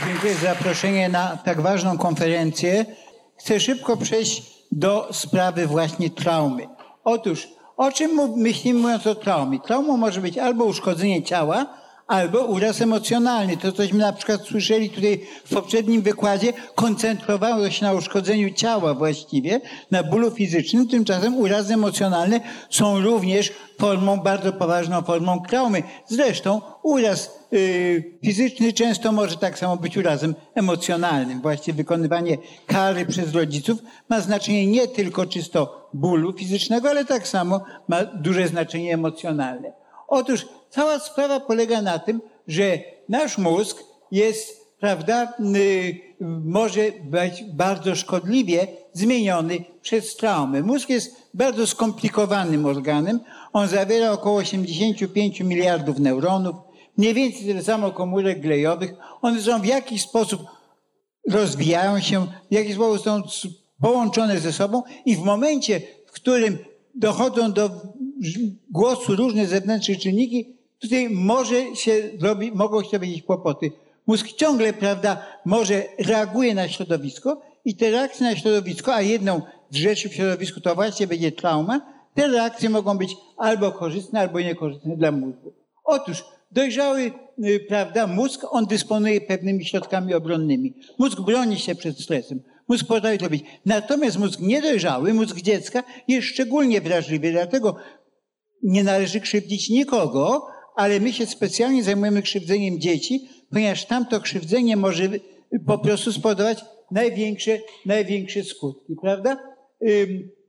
Dziękuję za zaproszenie na tak ważną konferencję. Chcę szybko przejść do sprawy właśnie traumy. Otóż, o czym myślimy mówiąc o traumie? Traumą może być albo uszkodzenie ciała, albo uraz emocjonalny. To, cośmy na przykład słyszeli tutaj w poprzednim wykładzie, koncentrowało się na uszkodzeniu ciała właściwie, na bólu fizycznym, tymczasem urazy emocjonalne są również formą, bardzo poważną formą traumy. Zresztą uraz yy, fizyczny często może tak samo być urazem emocjonalnym. Właściwie wykonywanie kary przez rodziców ma znaczenie nie tylko czysto bólu fizycznego, ale tak samo ma duże znaczenie emocjonalne. Otóż cała sprawa polega na tym, że nasz mózg jest, prawda, y, może być bardzo szkodliwie zmieniony przez traumy. Mózg jest bardzo skomplikowanym organem. On zawiera około 85 miliardów neuronów, mniej więcej tyle samo komórek glejowych. One są w jakiś sposób rozwijają się, w jakiś sposób są połączone ze sobą i w momencie, w którym dochodzą do głosu różne zewnętrzne czynniki, tutaj może się robi, mogą się robić kłopoty. Mózg ciągle, prawda, może reaguje na środowisko i te reakcje na środowisko, a jedną z rzeczy w środowisku to właśnie będzie trauma, te reakcje mogą być albo korzystne, albo niekorzystne dla mózgu. Otóż dojrzały, y, prawda, mózg, on dysponuje pewnymi środkami obronnymi. Mózg broni się przed stresem. Mózg potrafi to robić. Natomiast mózg niedojrzały, mózg dziecka jest szczególnie wrażliwy, dlatego nie należy krzywdzić nikogo, ale my się specjalnie zajmujemy krzywdzeniem dzieci, ponieważ tamto krzywdzenie może po prostu spowodować największe, największe skutki, prawda?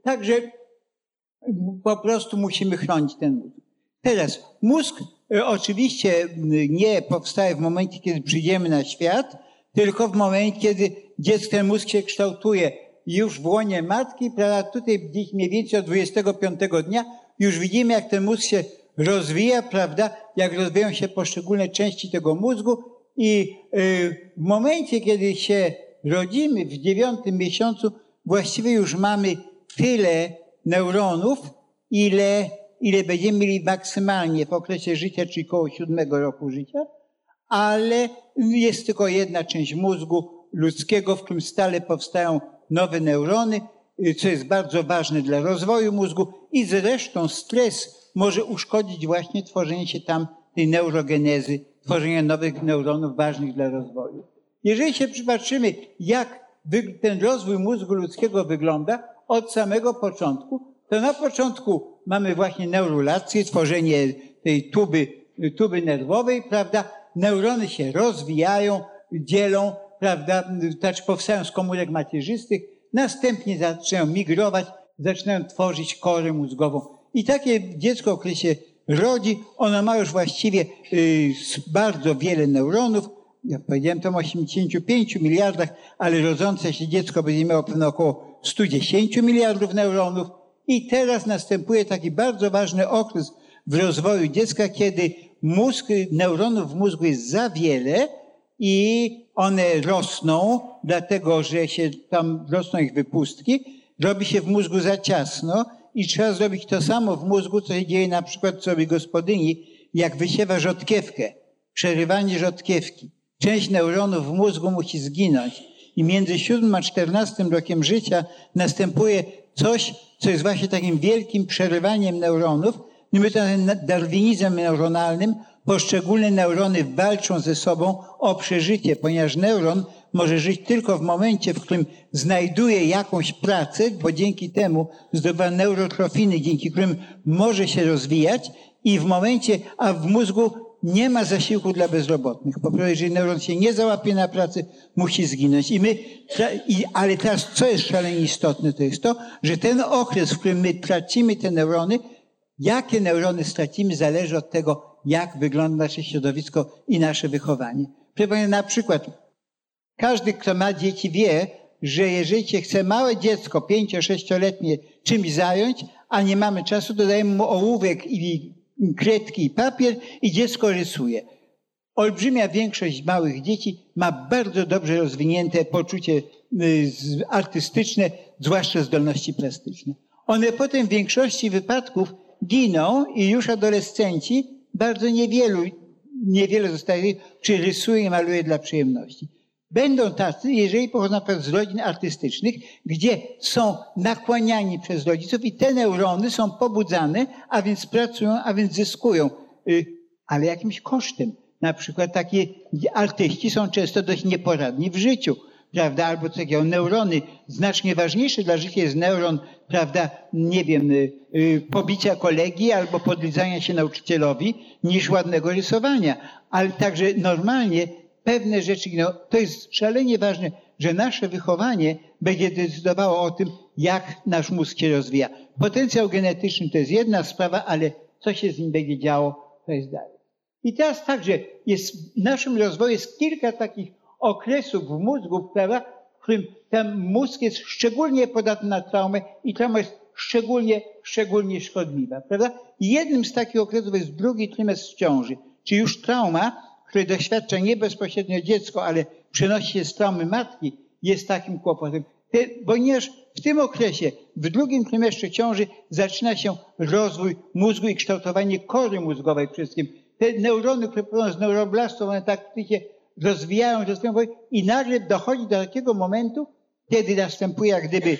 Także po prostu musimy chronić ten mózg. Teraz mózg y, oczywiście nie powstaje w momencie, kiedy przyjdziemy na świat, tylko w momencie, kiedy dziecko, mózg się kształtuje już w łonie matki, prawda? Tutaj gdzieś mniej więcej od 25 dnia już widzimy, jak ten mózg się rozwija, prawda? Jak rozwijają się poszczególne części tego mózgu i y, w momencie, kiedy się rodzimy, w dziewiątym miesiącu, właściwie już mamy tyle neuronów, ile, ile będziemy mieli maksymalnie w okresie życia, czyli około siódmego roku życia, ale jest tylko jedna część mózgu ludzkiego, w którym stale powstają nowe neurony, y, co jest bardzo ważne dla rozwoju mózgu i zresztą stres może uszkodzić właśnie tworzenie się tam tej neurogenezy, tworzenia nowych neuronów ważnych dla rozwoju. Jeżeli się przypatrzymy, jak ten rozwój mózgu ludzkiego wygląda od samego początku, to na początku mamy właśnie neurulację, tworzenie tej tuby, tuby nerwowej, prawda? Neurony się rozwijają, dzielą, prawda? Znaczy powstają z komórek macierzystych, następnie zaczynają migrować, zaczynają tworzyć korę mózgową. I takie dziecko, które się rodzi, ono ma już właściwie y, bardzo wiele neuronów. Ja powiedziałem to o 85 miliardach, ale rodzące się dziecko będzie miało pewno około 110 miliardów neuronów. I teraz następuje taki bardzo ważny okres w rozwoju dziecka, kiedy mózg, neuronów w mózgu jest za wiele i one rosną, dlatego że się tam rosną ich wypustki, robi się w mózgu za ciasno i trzeba zrobić to samo w mózgu, co się dzieje na przykład sobie gospodyni, jak wysiewa rzodkiewkę, przerywanie rzodkiewki. Część neuronów w mózgu musi zginąć i między 7 a 14 rokiem życia następuje coś, co jest właśnie takim wielkim przerywaniem neuronów. My to darwinizmem neuronalnym poszczególne neurony walczą ze sobą o przeżycie, ponieważ neuron może żyć tylko w momencie, w którym znajduje jakąś pracę, bo dzięki temu zdobywa neurotrofiny, dzięki którym może się rozwijać i w momencie, a w mózgu nie ma zasiłku dla bezrobotnych. Po prostu, jeżeli neuron się nie załapie na pracę, musi zginąć. I my, i, ale teraz, co jest szalenie istotne, to jest to, że ten okres, w którym my tracimy te neurony, jakie neurony stracimy, zależy od tego, jak wygląda nasze środowisko i nasze wychowanie. Proszę na przykład, każdy, kto ma dzieci, wie, że jeżeli się chce małe dziecko, pięcio, sześcioletnie, czymś zająć, a nie mamy czasu, dodajemy mu ołówek i kredki i papier i dziecko rysuje. Olbrzymia większość małych dzieci ma bardzo dobrze rozwinięte poczucie y, artystyczne, zwłaszcza zdolności plastyczne. One potem w większości wypadków giną i już adolescenci, bardzo niewielu niewiele zostaje, czy rysuje, maluje dla przyjemności. Będą tacy, jeżeli pochodzą z rodzin artystycznych, gdzie są nakłaniani przez rodziców i te neurony są pobudzane, a więc pracują, a więc zyskują, y, ale jakimś kosztem. Na przykład takie artyści są często dość nieporadni w życiu, prawda, albo co takiego, neurony, znacznie ważniejszy dla życia jest neuron, prawda, nie wiem, y, y, pobicia kolegi albo podlizania się nauczycielowi, niż ładnego rysowania. Ale także normalnie pewne rzeczy, no, to jest szalenie ważne, że nasze wychowanie będzie decydowało o tym, jak nasz mózg się rozwija. Potencjał genetyczny to jest jedna sprawa, ale co się z nim będzie działo, to jest dalej. I teraz także jest, w naszym rozwoju jest kilka takich okresów w mózgu, prawda, w którym ten mózg jest szczególnie podatny na traumę i trauma jest szczególnie, szczególnie szkodliwa, prawda? I jednym z takich okresów jest drugi trymestr ciąży, czyli już trauma, której doświadcza nie bezpośrednio dziecko, ale przenosi się z traumy matki, jest takim kłopotem. Te, ponieważ w tym okresie, w drugim trymestrze ciąży, zaczyna się rozwój mózgu i kształtowanie kory mózgowej przede wszystkim. Te neurony, które płyną z neuroblastów, one tak się rozwijają, rozwijają i nagle dochodzi do takiego momentu, kiedy następuje jak gdyby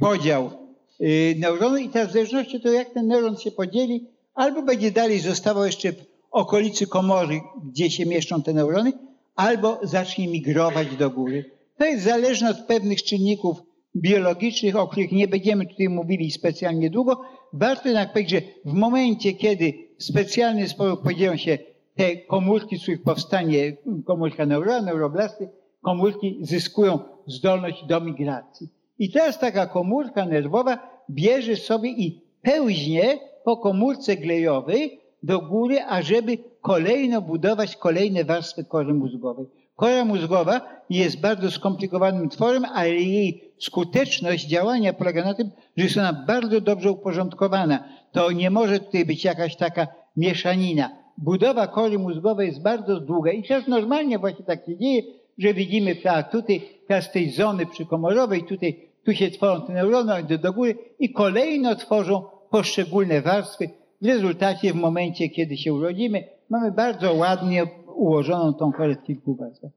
podział yy, neuronu i teraz w zależności od tego, jak ten neuron się podzieli, albo będzie dalej zostawał jeszcze okolicy komory, gdzie się mieszczą te neurony, albo zacznie migrować do góry. To jest zależne od pewnych czynników biologicznych, o których nie będziemy tutaj mówili specjalnie długo. Warto jednak powiedzieć, że w momencie, kiedy w specjalny sposób podzielą się te komórki, z których powstanie komórka neurona, neuroblasty, komórki zyskują zdolność do migracji. I teraz taka komórka nerwowa bierze sobie i pełźnie po komórce glejowej do góry, ażeby kolejno budować kolejne warstwy kory mózgowej. Kora mózgowa jest bardzo skomplikowanym tworem, ale jej skuteczność działania polega na tym, że jest ona bardzo dobrze uporządkowana. To nie może tutaj być jakaś taka mieszanina. Budowa kory mózgowej jest bardzo długa i teraz normalnie właśnie tak się dzieje, że widzimy, tak, tutaj teraz tej zony przykomorowej, tutaj, tu się tworzą te neurony do, do góry i kolejno tworzą poszczególne warstwy. W rezultacie w momencie, kiedy się urodzimy, mamy bardzo ładnie ułożoną tą kilku warstwach.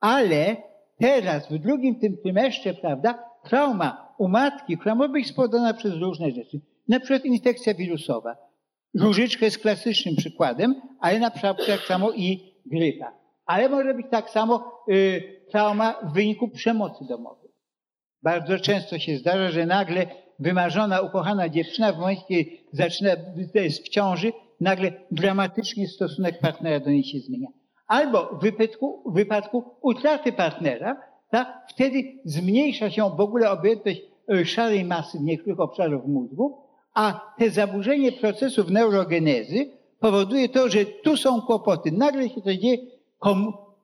Ale teraz, w drugim tym trymestrze, prawda, trauma u matki, która może być spowodowana przez różne rzeczy. Na przykład infekcja wirusowa. Różyczka jest klasycznym przykładem, ale na przykład tak samo i grypa. Ale może być tak samo y, trauma w wyniku przemocy domowej. Bardzo często się zdarza, że nagle wymarzona, ukochana dziewczyna w momencie, kiedy zaczyna, jest w ciąży, nagle dramatycznie stosunek partnera do niej się zmienia. Albo w wypadku, w wypadku utraty partnera, tak, wtedy zmniejsza się w ogóle objętość e, szarej masy w niektórych obszarach mózgu, a te zaburzenie procesów neurogenezy powoduje to, że tu są kłopoty. Nagle się to dzieje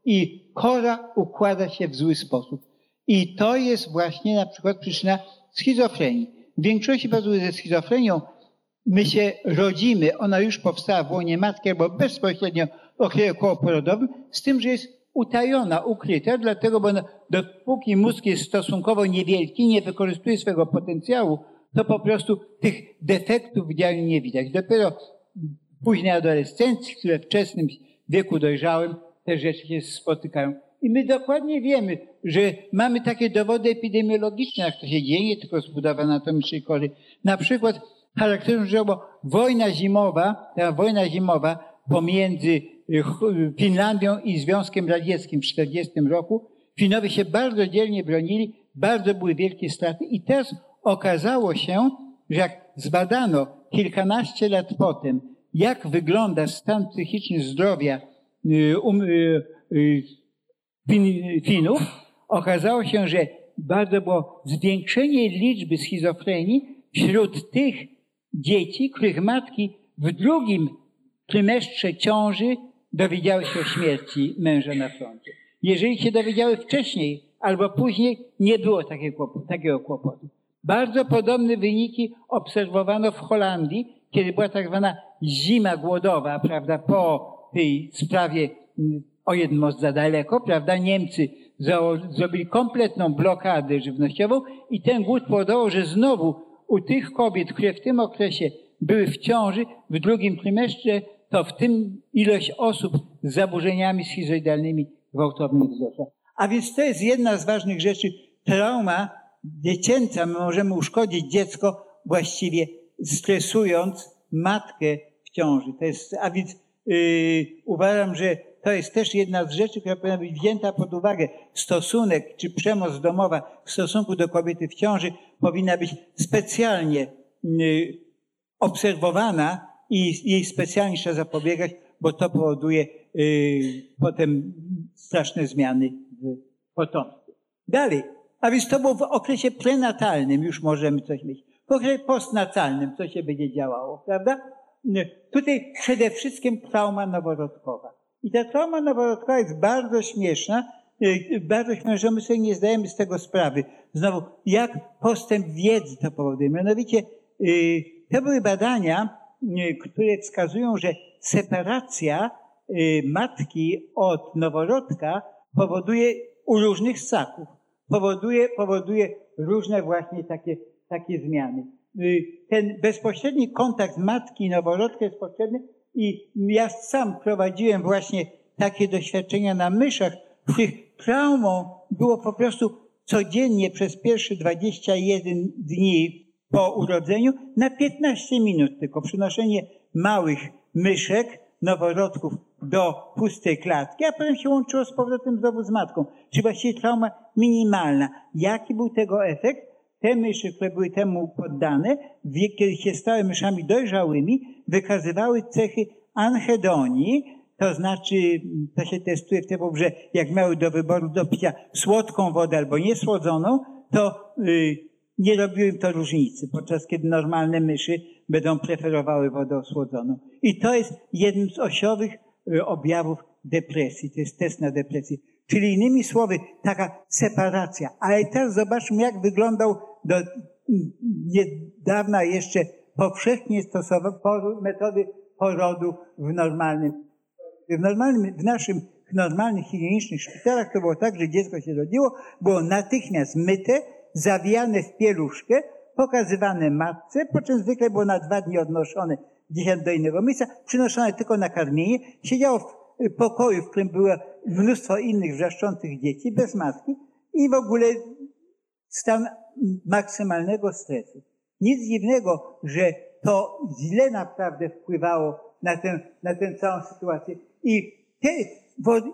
i kora układa się w zły sposób. I to jest właśnie na przykład przyczyna schizofrenii. W większości przypadków ze schizofrenią my się rodzimy, ona już powstała w łonie matki albo bezpośrednio w okresie kołoporodowym, z tym, że jest utajona, ukryta, dlatego, bo dopóki mózg jest stosunkowo niewielki, nie wykorzystuje swojego potencjału, to po prostu tych defektów w działaniu nie widać. Dopiero w późnej adolescencji, we wczesnym wieku dojrzałym, te rzeczy się spotykają. I my dokładnie wiemy, że mamy takie dowody epidemiologiczne, jak to się dzieje, tylko z budowy anatomicznej kory. Na przykład charakterem, bo wojna zimowa, ta wojna zimowa pomiędzy y, Finlandią i Związkiem Radzieckim w 1940 roku, Finowie się bardzo dzielnie bronili, bardzo były wielkie straty i teraz okazało się, że jak zbadano kilkanaście lat potem, jak wygląda stan psychiczny zdrowia y, um, y, Finów, okazało się, że bardzo było zwiększenie liczby schizofrenii wśród tych dzieci, których matki w drugim trymestrze ciąży dowiedziały się o śmierci męża na froncie. Jeżeli się dowiedziały wcześniej albo później, nie było takiego kłopotu. Bardzo podobne wyniki obserwowano w Holandii, kiedy była tak zwana zima głodowa, prawda, po tej sprawie mm, o jeden most za daleko, prawda, Niemcy zrobili kompletną blokadę żywnościową i ten głód powodował, że znowu u tych kobiet, które w tym okresie były w ciąży, w drugim trymestrze, to w tym ilość osób z zaburzeniami schizoidalnymi gwałtownych wzrostach. A więc to jest jedna z ważnych rzeczy. Trauma dziecięca, my możemy uszkodzić dziecko właściwie stresując matkę w ciąży. To jest, a więc yy, uważam, że to jest też jedna z rzeczy, która powinna być wzięta pod uwagę. Stosunek czy przemoc domowa w stosunku do kobiety w ciąży powinna być specjalnie yy, obserwowana i jej specjalnie trzeba zapobiegać, bo to powoduje yy, potem straszne zmiany w potomstwie. Dalej, a więc to było w okresie prenatalnym, już możemy coś mieć. W okresie postnatalnym, co się będzie działało, prawda? Tutaj przede wszystkim trauma noworodkowa. I ta trauma noworodkowa jest bardzo śmieszna, y, bardzo śmieszna, że my sobie nie zdajemy z tego sprawy. Znowu, jak postęp wiedzy to powoduje. Mianowicie, y, to były badania, y, które wskazują, że separacja matki od noworodka powoduje u różnych ssaków, powoduje, powoduje różne właśnie takie, takie zmiany. Ten bezpośredni kontakt matki i noworodka jest potrzebny, i ja sam prowadziłem właśnie takie doświadczenia na myszach, których traumą było po prostu codziennie przez pierwsze 21 dni po urodzeniu na 15 minut tylko przynoszenie małych myszek, noworodków do pustej klatki, a potem się łączyło z powrotem znowu z matką. Czyli właściwie trauma minimalna. Jaki był tego efekt? Te myszy, które były temu poddane, kiedy się stały myszami dojrzałymi, wykazywały cechy anhedonii, to znaczy, to się testuje w tym, że jak miały do wyboru do picia słodką wodę albo niesłodzoną, to yy, nie robiły im to różnicy, podczas kiedy normalne myszy będą preferowały wodę osłodzoną. I to jest jeden z osiowych yy, objawów depresji, to jest test na depresję. Czyli innymi słowy, taka separacja. Ale teraz zobaczmy, jak wyglądał do niedawna jeszcze powszechnie stosowane metody porodu w normalnym. W, normalnym, w naszym w normalnych higienicznych szpitalach to było tak, że dziecko się rodziło, było natychmiast myte, zawijane w pieluszkę, pokazywane matce, po czym zwykle było na dwa dni odnoszone gdzieś do innego miejsca, przynoszone tylko na karmienie, siedziało w pokoju, w którym było mnóstwo innych wrzeszczących dzieci, bez matki i w ogóle stan maksymalnego stresu. Nic dziwnego, że to źle naprawdę wpływało na tę, na tę całą sytuację. I, te,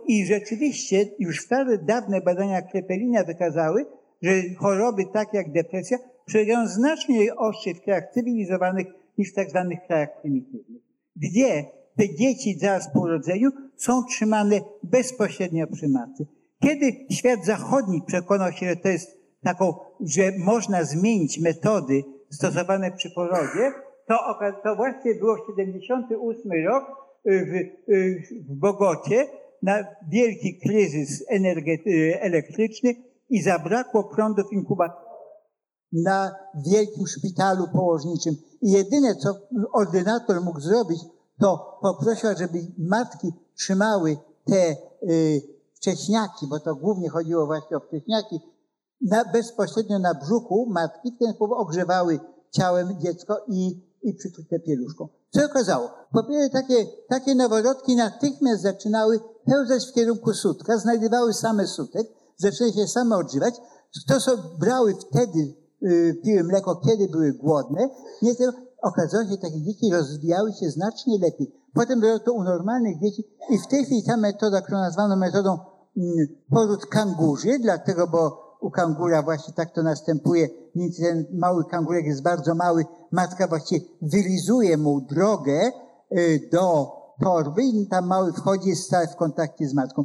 I rzeczywiście już stare, dawne badania Krepelina wykazały, że choroby takie jak depresja przebiegą znacznie ostrzej w krajach cywilizowanych niż w tak zwanych krajach prymitywnych, gdzie te dzieci zaraz po urodzeniu są trzymane bezpośrednio przy matce. Kiedy świat zachodni przekonał się, że to jest taką, że można zmienić metody stosowane przy porodzie, to, to właśnie było 78 rok y, w, y, w Bogocie na wielki kryzys y, elektryczny i zabrakło prądów inkubatorów na wielkim szpitalu położniczym. I jedyne, co ordynator mógł zrobić, to poprosił, żeby matki trzymały te y, wcześniaki, bo to głównie chodziło właśnie o wcześniaki, na, bezpośrednio na brzuchu matki, w ten sposób ogrzewały ciałem dziecko i, i przykryte pieluszką. Co okazało? Po pierwsze, takie, takie noworodki natychmiast zaczynały pełzać w kierunku sutka, znajdowały same sutek, zaczęły się same odżywać. To, co brały wtedy, yy, piły mleko, kiedy były głodne, nie tylko, okazało się, że takie dzieci rozwijały się znacznie lepiej. Potem było to u normalnych dzieci i w tej chwili ta metoda, którą nazwano metodą mm, poród kangurzy, dlatego, bo u kangura właśnie tak to następuje. Ten mały kangurek jest bardzo mały. Matka właściwie wylizuje mu drogę y, do torby i tam mały wchodzi, jest stale w kontakcie z matką.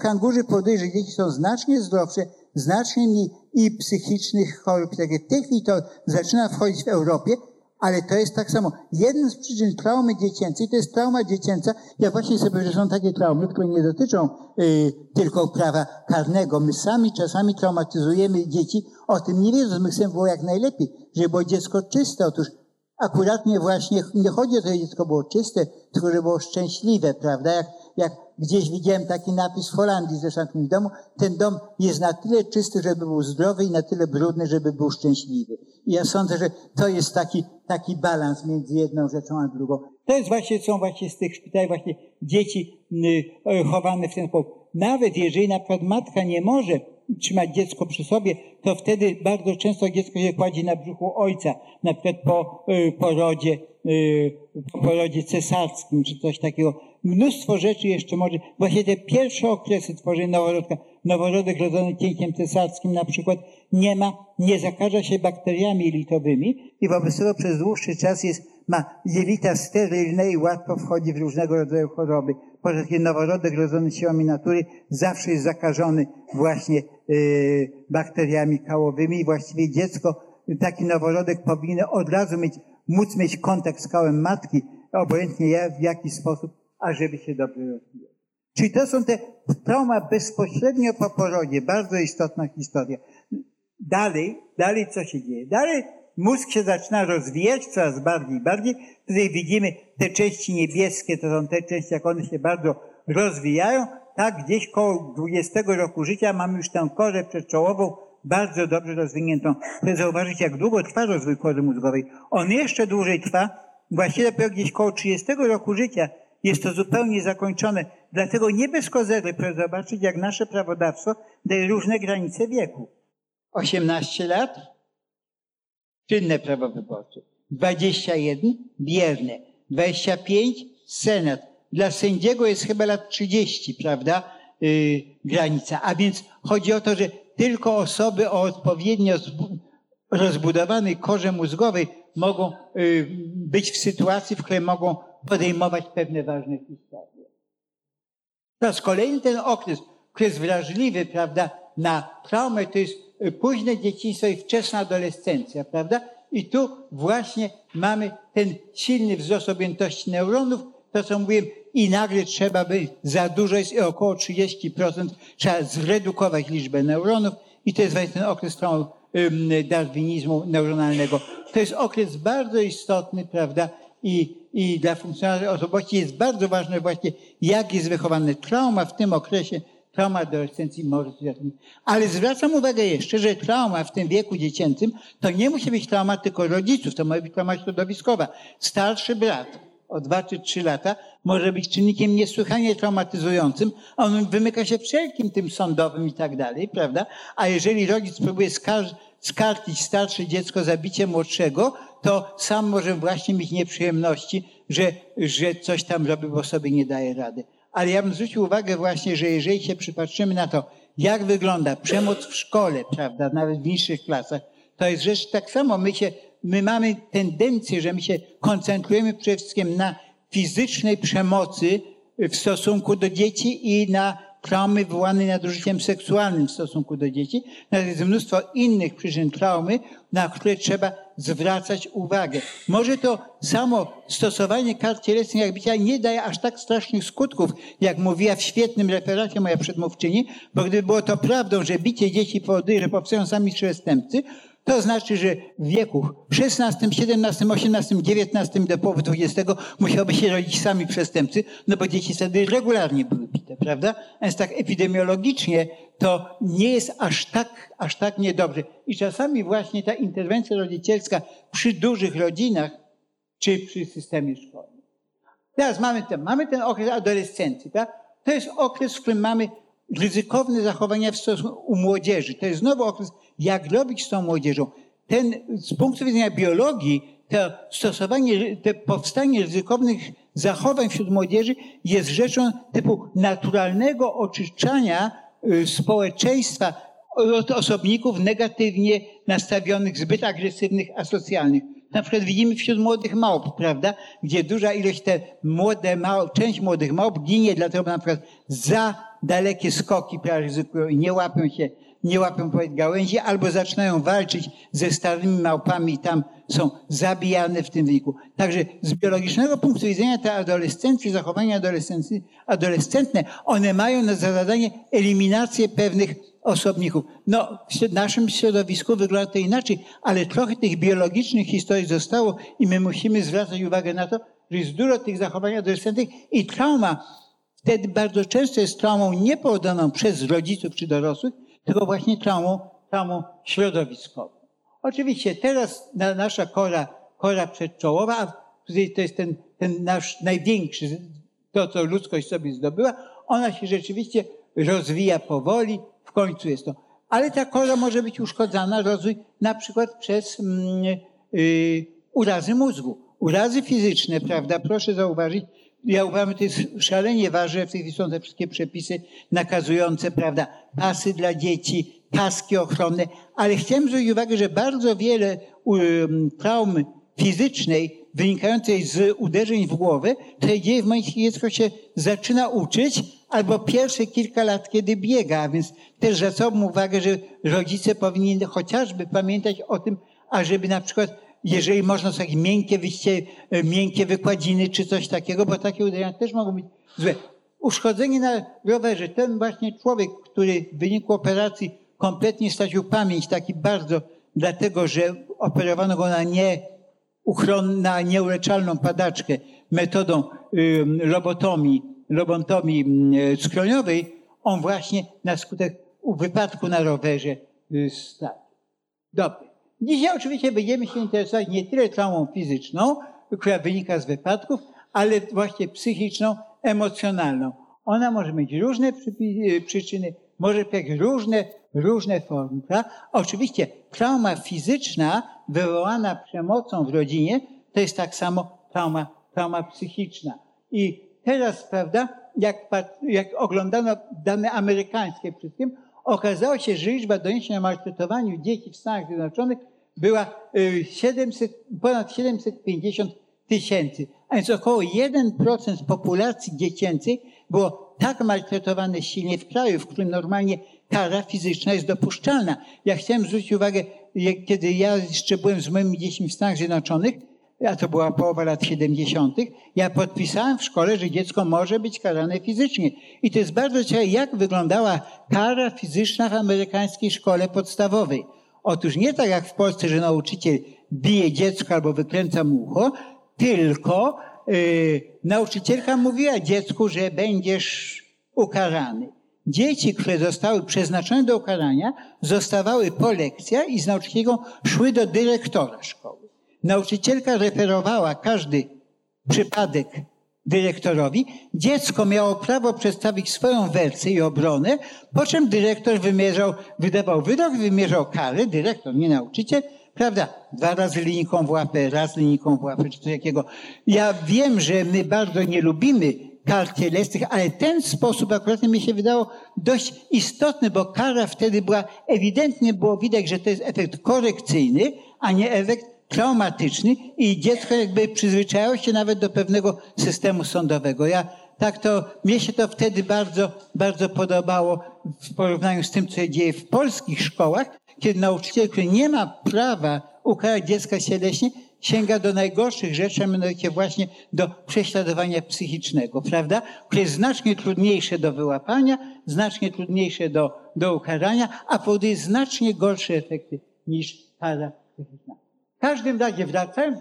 Kangurzy powoduje, że dzieci są znacznie zdrowsze, znacznie mniej i psychicznych chorób. Takie w tej chwili to zaczyna wchodzić w Europie, ale to jest tak samo. Jedna z przyczyn traumy dziecięcej to jest trauma dziecięca. Ja właśnie sobie, że są takie traumy, które nie dotyczą y, tylko prawa karnego. My sami czasami traumatyzujemy dzieci, o tym nie wiedząc. My chcemy było jak najlepiej, żeby było dziecko czyste. Otóż akurat mnie właśnie nie chodzi o to, że dziecko było czyste, tylko żeby było szczęśliwe, prawda? Jak, jak gdzieś widziałem taki napis w Holandii zresztą w domu, ten dom jest na tyle czysty, żeby był zdrowy i na tyle brudny, żeby był szczęśliwy. I ja sądzę, że to jest taki, taki balans między jedną rzeczą a drugą. To jest właśnie, są właśnie z tych szpitali właśnie dzieci y, chowane w ten sposób. Nawet jeżeli na przykład matka nie może trzymać dziecko przy sobie, to wtedy bardzo często dziecko się kładzie na brzuchu ojca, na przykład po y, porodzie, y, po porodzie cesarskim, czy coś takiego. Mnóstwo rzeczy jeszcze może, właśnie te pierwsze okresy tworzenia noworodka, noworodek rodzony cięciem cesarskim na przykład, nie ma, nie zakaża się bakteriami jelitowymi i wobec tego przez dłuższy czas jest, ma jelita sterylne i łatwo wchodzi w różnego rodzaju choroby. Poza tym noworodek rodzony siłami natury zawsze jest zakażony właśnie y, bakteriami kałowymi i właściwie dziecko, taki noworodek powinien od razu mieć, móc mieć kontakt z kałem matki, obojętnie w jaki sposób, ażeby się dobrze rozwijał. Czyli to są te trauma bezpośrednio po porodzie, bardzo istotna historia. Dalej, dalej co się dzieje? Dalej mózg się zaczyna rozwijać coraz bardziej bardziej. Tutaj widzimy te części niebieskie, to są te części, jak one się bardzo rozwijają. Tak, gdzieś koło 20 roku życia mamy już tę korę przedczołową bardzo dobrze rozwiniętą. Chcę zauważyć, jak długo trwa rozwój kory mózgowej. On jeszcze dłużej trwa, właściwie dopiero gdzieś koło 30 roku życia jest to zupełnie zakończone. Dlatego nie bez kozery, proszę zobaczyć, jak nasze prawodawstwo daje różne granice wieku. 18 lat, czynne prawo wyborcze. 21, bierne. 25, senat. Dla sędziego jest chyba lat 30, prawda, yy, granica. A więc chodzi o to, że tylko osoby o odpowiednio rozbudowanej korze mózgowej mogą yy, być w sytuacji, w której mogą podejmować pewne ważne historie. To z kolei ten okres, okres wrażliwy, prawda, na traumę, to jest y, późne dzieciństwo i wczesna adolescencja, prawda? I tu właśnie mamy ten silny wzrost objętości neuronów, to co mówiłem, i nagle trzeba by, za dużo jest i około 30%, trzeba zredukować liczbę neuronów i to jest właśnie ten okres traumy darwinizmu neuronalnego. To jest okres bardzo istotny, prawda? I, i dla funkcjonariuszy osobowości jest bardzo ważne właśnie, jak jest wychowane trauma w tym okresie, trauma adolescencji może Ale zwracam uwagę jeszcze, że trauma w tym wieku dziecięcym to nie musi być trauma tylko rodziców, to może być trauma środowiskowa. Starszy brat o dwa czy trzy lata może być czynnikiem niesłychanie traumatyzującym, on wymyka się wszelkim tym sądowym i tak dalej, prawda? A jeżeli rodzic próbuje skarżyć skarcić starsze dziecko zabicie młodszego, to sam może właśnie mieć nieprzyjemności, że, że coś tam robi, bo sobie nie daje rady. Ale ja bym zwrócił uwagę właśnie, że jeżeli się przypatrzymy na to, jak wygląda przemoc w szkole, prawda, nawet w niższych klasach, to jest rzecz tak samo. My, się, my mamy tendencję, że my się koncentrujemy przede wszystkim na fizycznej przemocy w stosunku do dzieci i na traumy wywołane nadużyciem seksualnym w stosunku do dzieci. Natomiast jest mnóstwo innych przyczyn traumy, na które trzeba zwracać uwagę. Może to samo stosowanie kart cielesnych jak bicia nie daje aż tak strasznych skutków, jak mówiła w świetnym referacie moja przedmówczyni, bo gdyby było to prawdą, że bicie dzieci powoduje, że powstają sami przestępcy, to znaczy, że w wieku XVI, XVII, XVIII, XIX do połowy XX musiałoby się rodzić sami przestępcy, no bo dzieci wtedy regularnie były bite, prawda? Więc tak epidemiologicznie to nie jest aż tak, aż tak niedobrze. I czasami właśnie ta interwencja rodzicielska przy dużych rodzinach czy przy systemie szkolnym. Teraz mamy ten, mamy ten okres adolescencji, tak? To jest okres, w którym mamy ryzykowne zachowania w stosunku u młodzieży. To jest znowu okres, jak robić z tą młodzieżą. Ten, z punktu widzenia biologii, to stosowanie, to powstanie ryzykownych zachowań wśród młodzieży jest rzeczą typu naturalnego oczyszczania y, społeczeństwa od osobników negatywnie nastawionych, zbyt agresywnych, asocjalnych. Na przykład widzimy wśród młodych małp, prawda, gdzie duża ilość te młode małp, część młodych małp ginie, dlatego na przykład za dalekie skoki ryzykują i nie łapią się, nie łapią gałęzi, albo zaczynają walczyć ze starymi małpami i tam są zabijane w tym wieku. Także z biologicznego punktu widzenia te adolescencje, zachowania adolescentne, one mają za zadanie eliminację pewnych osobników. No, w naszym środowisku wygląda to inaczej, ale trochę tych biologicznych historii zostało i my musimy zwracać uwagę na to, że jest dużo tych zachowań adolescentnych i trauma wtedy bardzo często jest traumą nie powodowaną przez rodziców czy dorosłych, tylko właśnie traumą, traumą środowiskową. Oczywiście teraz nasza kora, kora przedczołowa, to jest ten, ten nasz największy to, co ludzkość sobie zdobyła, ona się rzeczywiście rozwija powoli, w końcu jest to. Ale ta kora może być uszkodzana, rozwój na przykład przez mm, yy, urazy mózgu. Urazy fizyczne, prawda, proszę zauważyć, ja uważam, że to jest szalenie ważne, w tej chwili są te wszystkie przepisy nakazujące, prawda, pasy dla dzieci, kaski ochronne, ale chciałem zwrócić uwagę, że bardzo wiele um, traum fizycznej wynikającej z uderzeń w głowę, to się dzieje w momencie, kiedy dziecko się zaczyna uczyć, albo pierwsze kilka lat, kiedy biega, więc też zwracam uwagę, że rodzice powinni chociażby pamiętać o tym, ażeby na przykład jeżeli można sobie miękkie wyjście, miękkie wykładziny czy coś takiego, bo takie uderzenia też mogą być złe. Uszkodzenie na rowerze. Ten właśnie człowiek, który w wyniku operacji kompletnie stracił pamięć, taki bardzo, dlatego że operowano go na nie na nieuleczalną padaczkę metodą y, lobotomii, lobotomii y, skroniowej, on właśnie na skutek wypadku na rowerze y, stracił. Dobry. Dzisiaj oczywiście będziemy się interesować nie tyle traumą fizyczną, która wynika z wypadków, ale właśnie psychiczną, emocjonalną. Ona może mieć różne przyczyny, może mieć różne, różne formy. Prawda? Oczywiście trauma fizyczna wywołana przemocą w rodzinie to jest tak samo trauma, trauma psychiczna. I teraz, prawda, jak, jak oglądano dane amerykańskie wszystkim, okazało się, że liczba doniesień o maltretowaniu dzieci w Stanach Zjednoczonych była 700, y, ponad 750 tysięcy, a więc około 1% populacji dziecięcej było tak maltretowane silnie w kraju, w którym normalnie kara fizyczna jest dopuszczalna. Ja chciałem zwrócić uwagę, kiedy ja jeszcze byłem z moimi dziećmi w Stanach Zjednoczonych, a to była połowa lat 70., ja podpisałem w szkole, że dziecko może być karane fizycznie. I to jest bardzo ciekawe, jak wyglądała kara fizyczna w amerykańskiej szkole podstawowej. Otóż nie tak jak w Polsce, że nauczyciel bije dziecko albo wykręca mu ucho, tylko yy, nauczycielka mówiła dziecku, że będziesz ukarany. Dzieci, które zostały przeznaczone do ukarania, zostawały po lekcjach i z nauczycielką szły do dyrektora szkoły. Nauczycielka referowała każdy przypadek dyrektorowi. Dziecko miało prawo przedstawić swoją wersję i obronę, po czym dyrektor wymierzał, wydawał wyrok, wymierzał kary, dyrektor, nie nauczyciel, prawda? Dwa razy linijką w łapę, raz linijką w łapę, czy coś takiego. Ja wiem, że my bardzo nie lubimy kar cielesnych, ale ten sposób akurat mi się wydało dość istotny, bo kara wtedy była, ewidentnie było widać, że to jest efekt korekcyjny, a nie efekt traumatyczny i dziecko jakby przyzwyczajało się nawet do pewnego systemu sądowego. Ja tak to, mnie się to wtedy bardzo, bardzo podobało w porównaniu z tym, co się dzieje w polskich szkołach, kiedy nauczyciel, który nie ma prawa ukarać dziecka cieleśnie, sięga do najgorszych rzeczy, a mianowicie właśnie do prześladowania psychicznego, prawda? Które jest znacznie trudniejsze do wyłapania, znacznie trudniejsze do, do ukarania, a powoduje znacznie gorsze efekty niż kara psychiczna. W każdym razie wracam.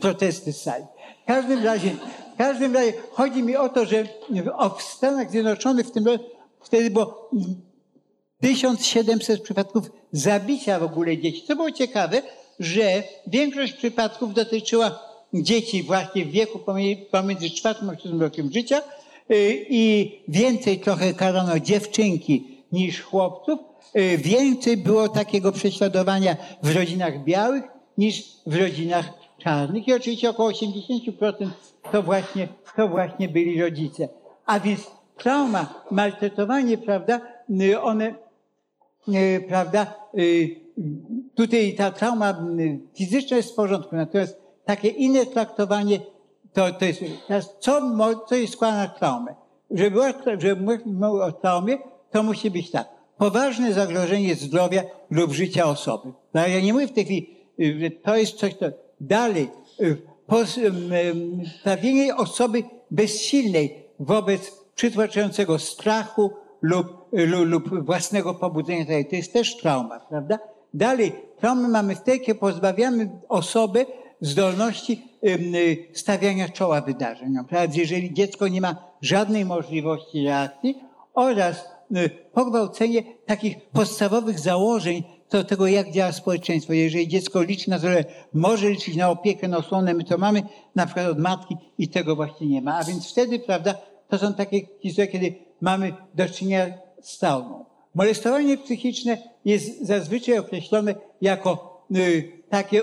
Protesty z sali. W każdym razie, w każdym razie chodzi mi o to, że w Stanach Zjednoczonych w tym wtedy było 1700 przypadków zabicia w ogóle dzieci. Co było ciekawe, że większość przypadków dotyczyła dzieci właśnie w wieku pomiędzy czwartym a szóstym rokiem życia y, i więcej trochę karano dziewczynki niż chłopców. Y, więcej było takiego prześladowania w rodzinach białych niż w rodzinach czarnych i oczywiście około 80% to właśnie, to właśnie byli rodzice. A więc trauma, maltretowanie, prawda, y, one prawda, y, tutaj ta trauma fizyczna jest w porządku, natomiast takie inne traktowanie to, to jest, teraz co, co jest składa na traumę? Żeby, żeby mówić o traumie, to musi być tak. Poważne zagrożenie zdrowia lub życia osoby. No, ja nie mówię w tej chwili, y, że to jest coś, to dalej, y, postawienie osoby bezsilnej wobec przytłaczającego strachu, lub, lub własnego pobudzenia. To jest też trauma, prawda? Dalej, traumy mamy w tej, kiedy pozbawiamy osobę zdolności y, stawiania czoła wydarzeniom. Prawda? Jeżeli dziecko nie ma żadnej możliwości reakcji oraz y, pogwałcenie takich podstawowych założeń do tego, jak działa społeczeństwo. Jeżeli dziecko liczy na to, że może liczyć na opiekę, na osłonę, my to mamy na przykład od matki i tego właśnie nie ma. A więc wtedy, prawda, to są takie historie, kiedy mamy do czynienia z traumą. Molestowanie psychiczne jest zazwyczaj określone jako y, takie,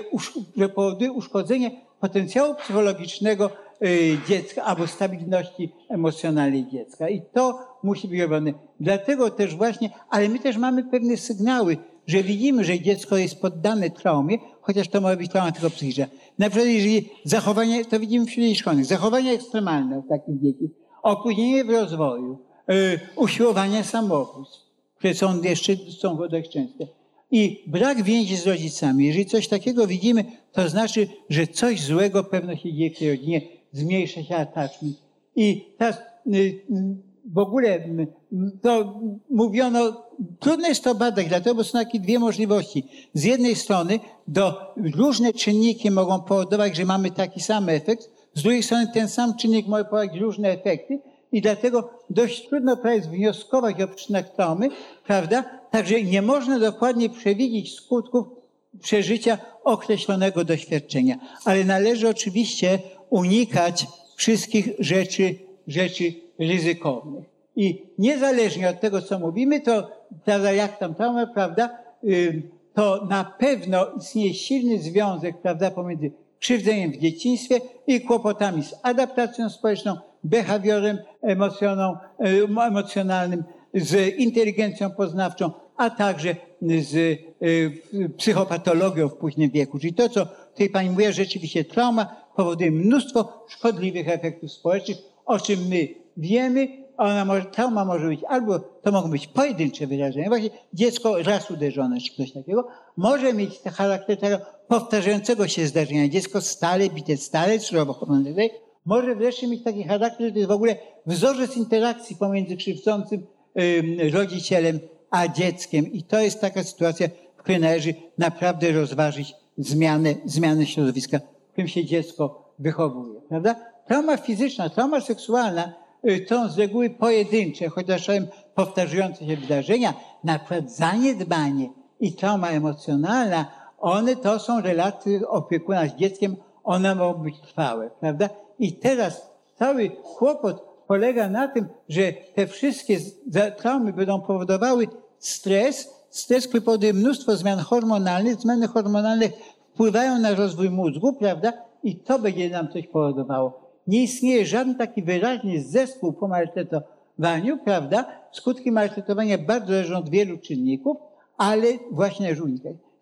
że powoduje uszkodzenie potencjału psychologicznego y, dziecka albo stabilności emocjonalnej dziecka. I to musi być robione. Dlatego też właśnie, ale my też mamy pewne sygnały, że widzimy, że dziecko jest poddane traumie, chociaż to może być trauma tylko psychiczna. Na przykład jeżeli zachowanie, to widzimy wśród dzieci szkolnych, zachowania ekstremalne u takich dzieci, opóźnienie w rozwoju, yy, usiłowania samobójstw, które są jeszcze są dość częste. I brak więzi z rodzicami. Jeżeli coś takiego widzimy, to znaczy, że coś złego pewno się dzieje w tej rodzinie, zmniejsza się attachment. I teraz y, w ogóle to mówiono, trudno jest to badać, dlatego bo są takie dwie możliwości. Z jednej strony do, różne czynniki mogą powodować, że mamy taki sam efekt, z drugiej strony ten sam czynnik może powodować różne efekty i dlatego dość trudno jest wnioskować o przyczynach traumy, prawda? Także nie można dokładnie przewidzieć skutków przeżycia określonego doświadczenia. Ale należy oczywiście unikać wszystkich rzeczy, rzeczy ryzykownych. I niezależnie od tego, co mówimy, to prawda, jak tam trauma, prawda, to na pewno istnieje silny związek, prawda, pomiędzy krzywdzeniem w dzieciństwie i kłopotami z adaptacją społeczną, behawiorem emocjonalnym, z inteligencją poznawczą, a także z y, psychopatologią w późnym wieku. Czyli to, co tutaj pani mówiła, rzeczywiście trauma powoduje mnóstwo szkodliwych efektów społecznych, o czym my wiemy. Ona może, trauma może być albo, to mogą być pojedyncze wydarzenia, właśnie dziecko raz uderzone, czy coś takiego, może mieć charakter tego powtarzającego się zdarzenia. Dziecko stale bite, stale surowo może wreszcie mieć taki charakter, że to jest w ogóle wzorzec interakcji pomiędzy krzywdzącym rodzicielem a dzieckiem. I to jest taka sytuacja, w której należy naprawdę rozważyć zmianę, zmianę środowiska, w którym się dziecko wychowuje. Prawda? Trauma fizyczna, trauma seksualna to z reguły pojedyncze, chociaż powtarzające się wydarzenia, na przykład zaniedbanie i trauma emocjonalna, one to są relacje opiekuna z dzieckiem, one mogą być trwałe, prawda? I teraz cały kłopot polega na tym, że te wszystkie traumy będą powodowały stres, stres, który powoduje mnóstwo zmian hormonalnych, zmiany hormonalne wpływają na rozwój mózgu, prawda? I to będzie nam coś powodowało. Nie istnieje żaden taki wyraźny zespół po maltretowaniu, prawda? Skutki maltretowania bardzo zależą od wielu czynników, ale właśnie należy.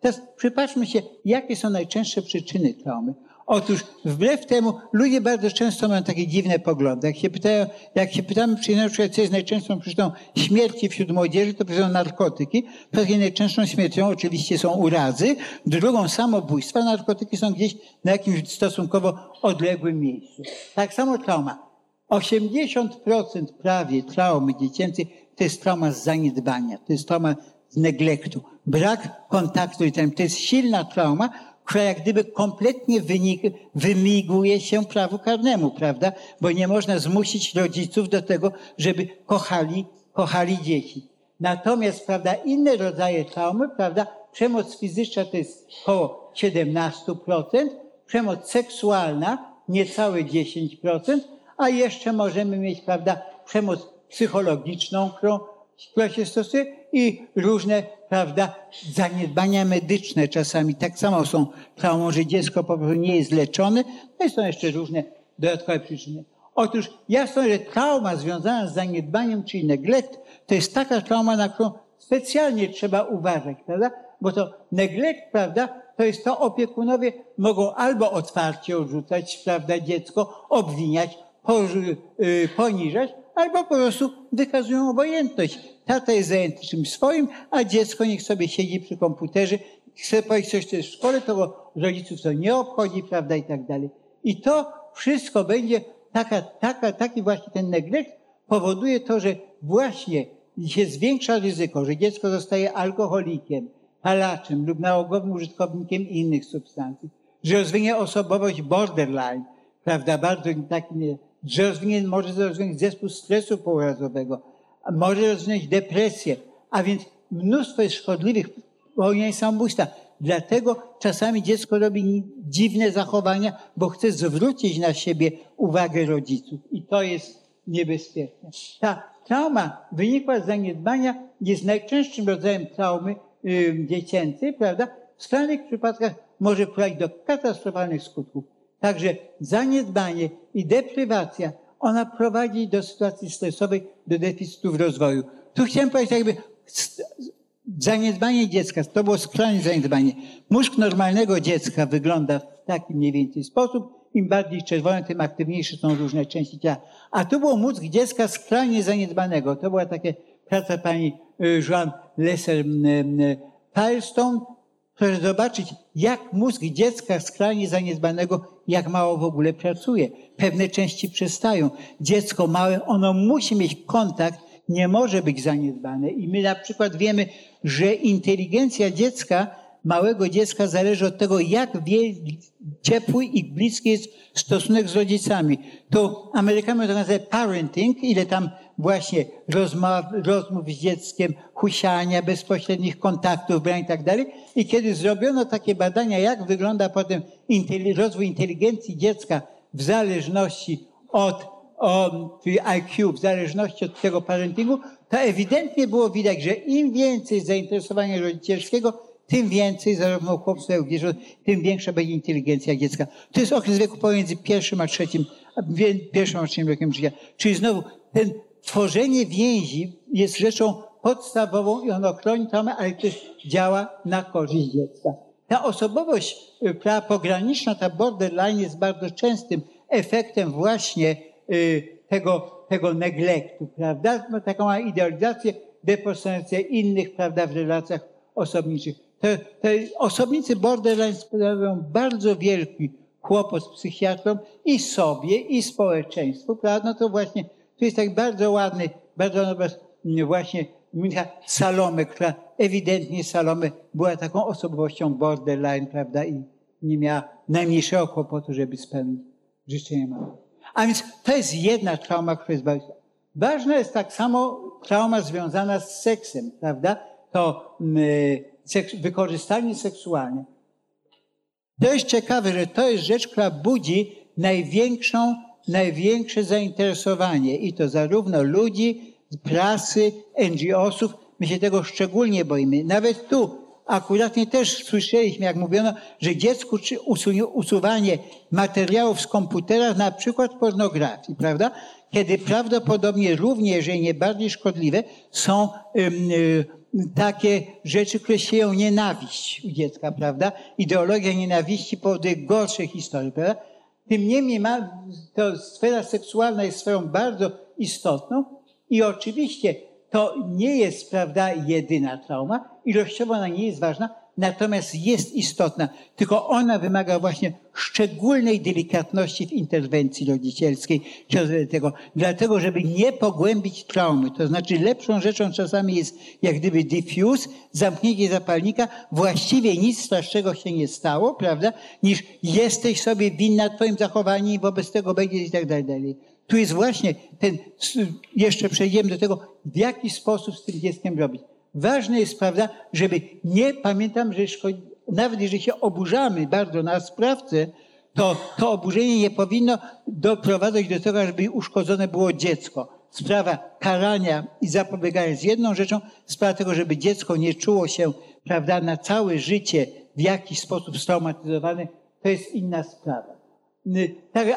Teraz przypatrzmy się, jakie są najczęstsze przyczyny traumy. Otóż wbrew temu ludzie bardzo często mają takie dziwne poglądy. Jak się, pytają, jak się pytamy przy na przykład, co jest najczęstszą przyczyną śmierci wśród młodzieży, to powiedzą narkotyki. Takiej najczęstszą śmiercią oczywiście są urazy, drugą samobójstwa. Narkotyki są gdzieś na jakimś stosunkowo odległym miejscu. Tak samo trauma. 80% prawie traumy dziecięcej to jest trauma z zaniedbania, to jest trauma z neglektu. Brak kontaktu i to jest silna trauma, która jak gdyby kompletnie wynik, wymiguje się prawu karnemu, prawda? Bo nie można zmusić rodziców do tego, żeby kochali, kochali dzieci. Natomiast, prawda, inne rodzaje traumy, prawda, przemoc fizyczna to jest około 17%, przemoc seksualna niecałe 10%, a jeszcze możemy mieć, prawda, przemoc psychologiczną, którą, która i różne prawda, zaniedbania medyczne czasami tak samo są traumą, że dziecko po prostu nie jest leczone. No i są jeszcze różne dodatkowe przyczyny. Otóż jasno, że trauma związana z zaniedbaniem, czyli neglect, to jest taka trauma, na którą specjalnie trzeba uważać, prawda? Bo to neglect, prawda, to jest to opiekunowie mogą albo otwarcie odrzucać, prawda, dziecko, obwiniać, y, poniżać, albo po prostu wykazują obojętność. Tata jest zajęty czymś swoim, a dziecko niech sobie siedzi przy komputerze, chce powiedzieć coś, co jest w szkole, to rodziców to nie obchodzi, prawda, i tak dalej. I to wszystko będzie taka, taka, taki właśnie ten neglect powoduje to, że właśnie się zwiększa ryzyko, że dziecko zostaje alkoholikiem, palaczem lub nałogowym użytkownikiem innych substancji, że rozwinie osobowość borderline, prawda, bardzo taki że rozwinie, może rozwinąć zespół stresu pourazowego, może rozwinąć depresję, a więc mnóstwo jest szkodliwych popełnianie samobójstwa. Dlatego czasami dziecko robi dziwne zachowania, bo chce zwrócić na siebie uwagę rodziców. I to jest niebezpieczne. Ta trauma wynikła z zaniedbania, jest najczęstszym rodzajem traumy yy, dziecięcej, prawda? W skrajnych przypadkach może prowadzić do katastrofalnych skutków. Także zaniedbanie i deprywacja, ona prowadzi do sytuacji stresowej, do deficytów rozwoju. Tu chciałem powiedzieć jakby zaniedbanie dziecka, to było skrajne zaniedbanie. Mózg normalnego dziecka wygląda w taki mniej więcej sposób. Im bardziej czerwone, tym aktywniejsze są różne części ciała. A tu był mózg dziecka skrajnie zaniedbanego. To była taka praca pani y, Joan Lesser-Firestone. Proszę zobaczyć, jak mózg dziecka skrajnie zaniedbanego, jak mało w ogóle pracuje. Pewne części przestają. Dziecko małe, ono musi mieć kontakt nie może być zaniedbane. I my na przykład wiemy, że inteligencja dziecka, małego dziecka zależy od tego, jak wie, ciepły i bliski jest stosunek z rodzicami. To Amerykanie to nazywa parenting, ile tam właśnie rozmów, rozmów z dzieckiem, husiania, bezpośrednich kontaktów, brania i tak dalej. I kiedy zrobiono takie badania, jak wygląda potem rozwój inteligencji dziecka w zależności od o, czyli IQ w zależności od tego parentingu, to ewidentnie było widać, że im więcej zainteresowania rodzicielskiego, tym więcej, zarówno chłopców, jak i tym większa będzie inteligencja dziecka. To jest okres wieku pomiędzy pierwszym a trzecim, pierwszym a trzecim rokiem życia. Czyli znowu, ten tworzenie więzi jest rzeczą podstawową i ono chroni traumę, ale też działa na korzyść dziecka. Ta osobowość ta y, pograniczna, ta borderline jest bardzo częstym efektem właśnie Y, tego, tego neglektu, prawda? No, taką ma idealizację, depersonalizację innych, prawda, w relacjach osobniczych. Te, te osobnicy borderline sprawiają bardzo wielki kłopot z psychiatrą i sobie, i społeczeństwu, prawda? No to właśnie, tu jest tak bardzo ładny, bardzo obraz mm, właśnie Minka Salome, która ewidentnie Salome była taką osobowością borderline, prawda? I nie miała najmniejszego kłopotu, żeby spełnić życzenie mamy. A więc to jest jedna trauma, która jest bardzo ważna. jest tak samo trauma związana z seksem, prawda? To mm, y, seks, wykorzystanie seksualne. To jest ciekawe, że to jest rzecz, która budzi największą, największe zainteresowanie i to zarówno ludzi, prasy, NGO-sów. My się tego szczególnie boimy. Nawet tu akuratnie też słyszeliśmy, jak mówiono, że dziecku czy usuwanie materiałów z komputera, na przykład pornografii, prawda? Kiedy prawdopodobnie również, jeżeli nie bardziej szkodliwe, są y, takie rzeczy, które sieją nienawiść u dziecka, prawda? Ideologia nienawiści powoduje gorsze historie, prawda? Tym niemniej ma, to sfera seksualna jest sferą bardzo istotną i oczywiście to nie jest, prawda, jedyna trauma. Ilościowo ona nie jest ważna, natomiast jest istotna. Tylko ona wymaga właśnie szczególnej delikatności w interwencji rodzicielskiej, tego, dlatego, żeby nie pogłębić traumy. To znaczy lepszą rzeczą czasami jest jak gdyby diffuse, zamknięcie zapalnika, właściwie nic strasznego się nie stało, prawda, niż jesteś sobie winna twoim zachowaniem i wobec tego będziesz i tak dalej. Tu jest właśnie ten, jeszcze przejdziemy do tego, w jaki sposób z tym dzieckiem robić. Ważne jest, prawda, żeby nie, pamiętam, że szkodzi, nawet jeżeli się oburzamy bardzo na sprawcę, to to oburzenie nie powinno doprowadzać do tego, żeby uszkodzone było dziecko. Sprawa karania i zapobiegania jest jedną rzeczą, sprawa tego, żeby dziecko nie czuło się, prawda, na całe życie w jakiś sposób straumatyzowane, to jest inna sprawa. Tak,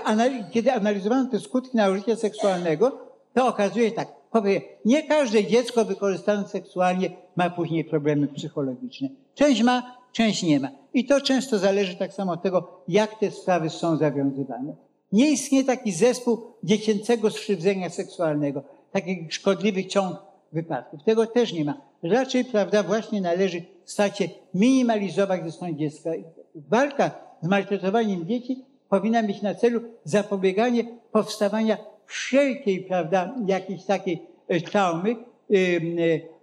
kiedy analizowano te skutki nadużycia seksualnego, to okazuje się tak, powiem, nie każde dziecko wykorzystane seksualnie ma później problemy psychologiczne. Część ma, część nie ma. I to często zależy tak samo od tego, jak te sprawy są zawiązywane. Nie istnieje taki zespół dziecięcego skrzywdzenia seksualnego, takich szkodliwych ciąg wypadków. Tego też nie ma. Raczej, prawda, właśnie należy stać się minimalizować ze strony dziecka. Walka z maltretowaniem dzieci powinna mieć na celu zapobieganie powstawania wszelkiej, prawda, jakiejś takiej e, traumy, e,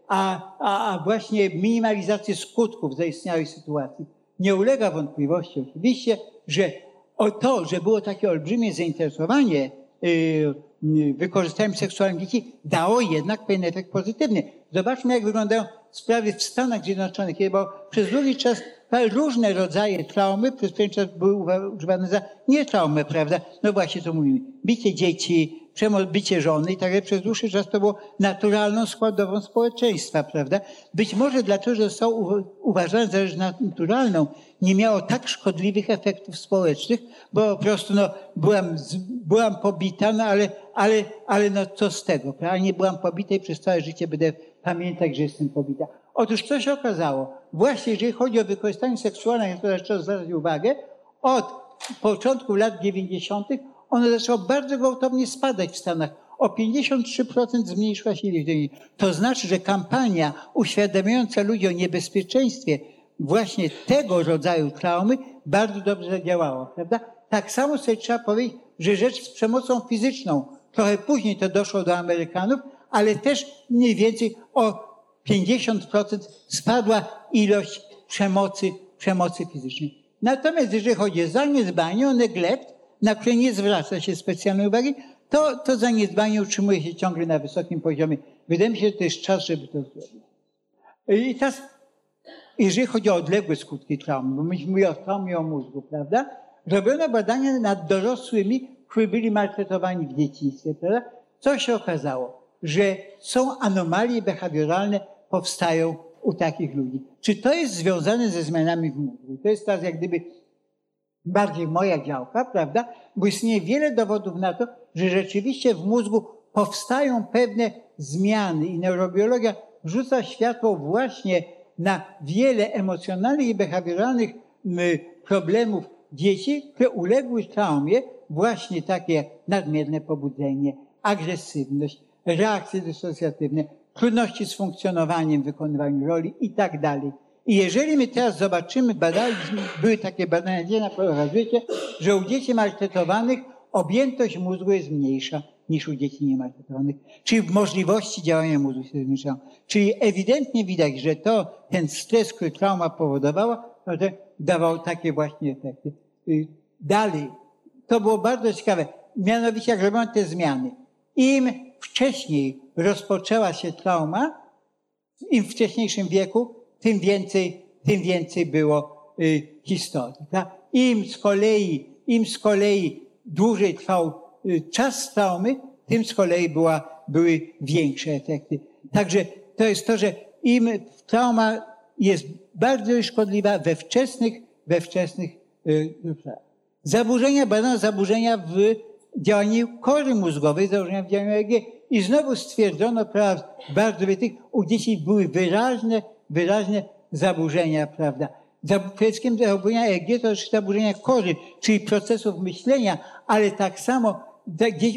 a, a, a właśnie minimalizację skutków zaistniałej sytuacji. Nie ulega wątpliwości oczywiście, że o to, że było takie olbrzymie zainteresowanie wykorzystaniem seksualnym dzieci dało jednak pewien efekt pozytywny. Zobaczmy, jak wyglądają sprawy w Stanach Zjednoczonych, bo przez długi czas różne rodzaje traumy przez pewien czas były używane za nie traumę, prawda? No właśnie to mówimy. Bicie dzieci, przemoc, żony i tak dalej. Przez dłuższy czas to było naturalną składową społeczeństwa, prawda? Być może dlatego, że zostało uważane za rzecz naturalną, nie miało tak szkodliwych efektów społecznych, bo po prostu no, byłam, byłam pobita, no ale, ale, ale no co z tego, prawda? Nie byłam pobita i przez całe życie będę pamiętać, że jestem pobita. Otóż co się okazało? Właśnie jeżeli chodzi o wykorzystanie seksualne, na to trzeba zwracać uwagę, od początku lat 90. ono zaczęło bardzo gwałtownie spadać w Stanach. O 53% zmniejszyła się ilość To znaczy, że kampania uświadamiająca ludzi o niebezpieczeństwie właśnie tego rodzaju traumy bardzo dobrze zadziałała, prawda? Tak samo sobie trzeba powiedzieć, że rzecz z przemocą fizyczną, trochę później to doszło do Amerykanów, ale też mniej więcej o 50% spadła ilość przemocy, przemocy fizycznej. Natomiast jeżeli chodzi o zaniedbanie, o neglect, na które nie zwraca się specjalnej uwagi, to, to zaniedbanie utrzymuje się ciągle na wysokim poziomie. Wydaje mi się, że to jest czas, żeby to zrobić. I teraz, jeżeli chodzi o odległe skutki traumy, bo myśmy o traumie o mózgu, prawda? Robiono badania nad dorosłymi, którzy byli maltretowani w dzieciństwie, prawda? Co się okazało? Że są anomalie behawioralne powstają u takich ludzi. Czy to jest związane ze zmianami w mózgu? To jest teraz jak gdyby bardziej moja działka, prawda? Bo istnieje wiele dowodów na to, że rzeczywiście w mózgu powstają pewne zmiany i neurobiologia rzuca światło właśnie na wiele emocjonalnych i behawioralnych problemów dzieci, które uległy traumie, właśnie takie nadmierne pobudzenie, agresywność, reakcje dysocjatywne, trudności z funkcjonowaniem, wykonywaniu roli i tak dalej. I jeżeli my teraz zobaczymy, badaliśmy, były takie badania, gdzie na pokazujecie, że u dzieci maltretowanych objętość mózgu jest mniejsza niż u dzieci niemaltretowanych. Czyli możliwości działania mózgu się zmniejszają. Czyli ewidentnie widać, że to, ten stres, który trauma powodowała, to dawał takie właśnie efekty. Y, dalej, to było bardzo ciekawe. Mianowicie, jak robiono te zmiany, im wcześniej rozpoczęła się trauma, im wcześniejszym wieku, tym więcej, tym więcej było y, historii. Tak? Im z kolei, im z kolei dłużej trwał y, czas traumy, tym z kolei była, były większe efekty. Także to jest to, że im trauma jest bardzo szkodliwa we wczesnych, we wczesnych y, zaburzenia, badano zaburzenia w działaniu kory mózgowej, zaburzenia w działaniu EG i znowu stwierdzono, prawda, bardzo tych u dzieci były wyraźne, wyraźne zaburzenia, prawda. Przede zaburzenia EEG to też zaburzenia kory, czyli procesów myślenia, ale tak samo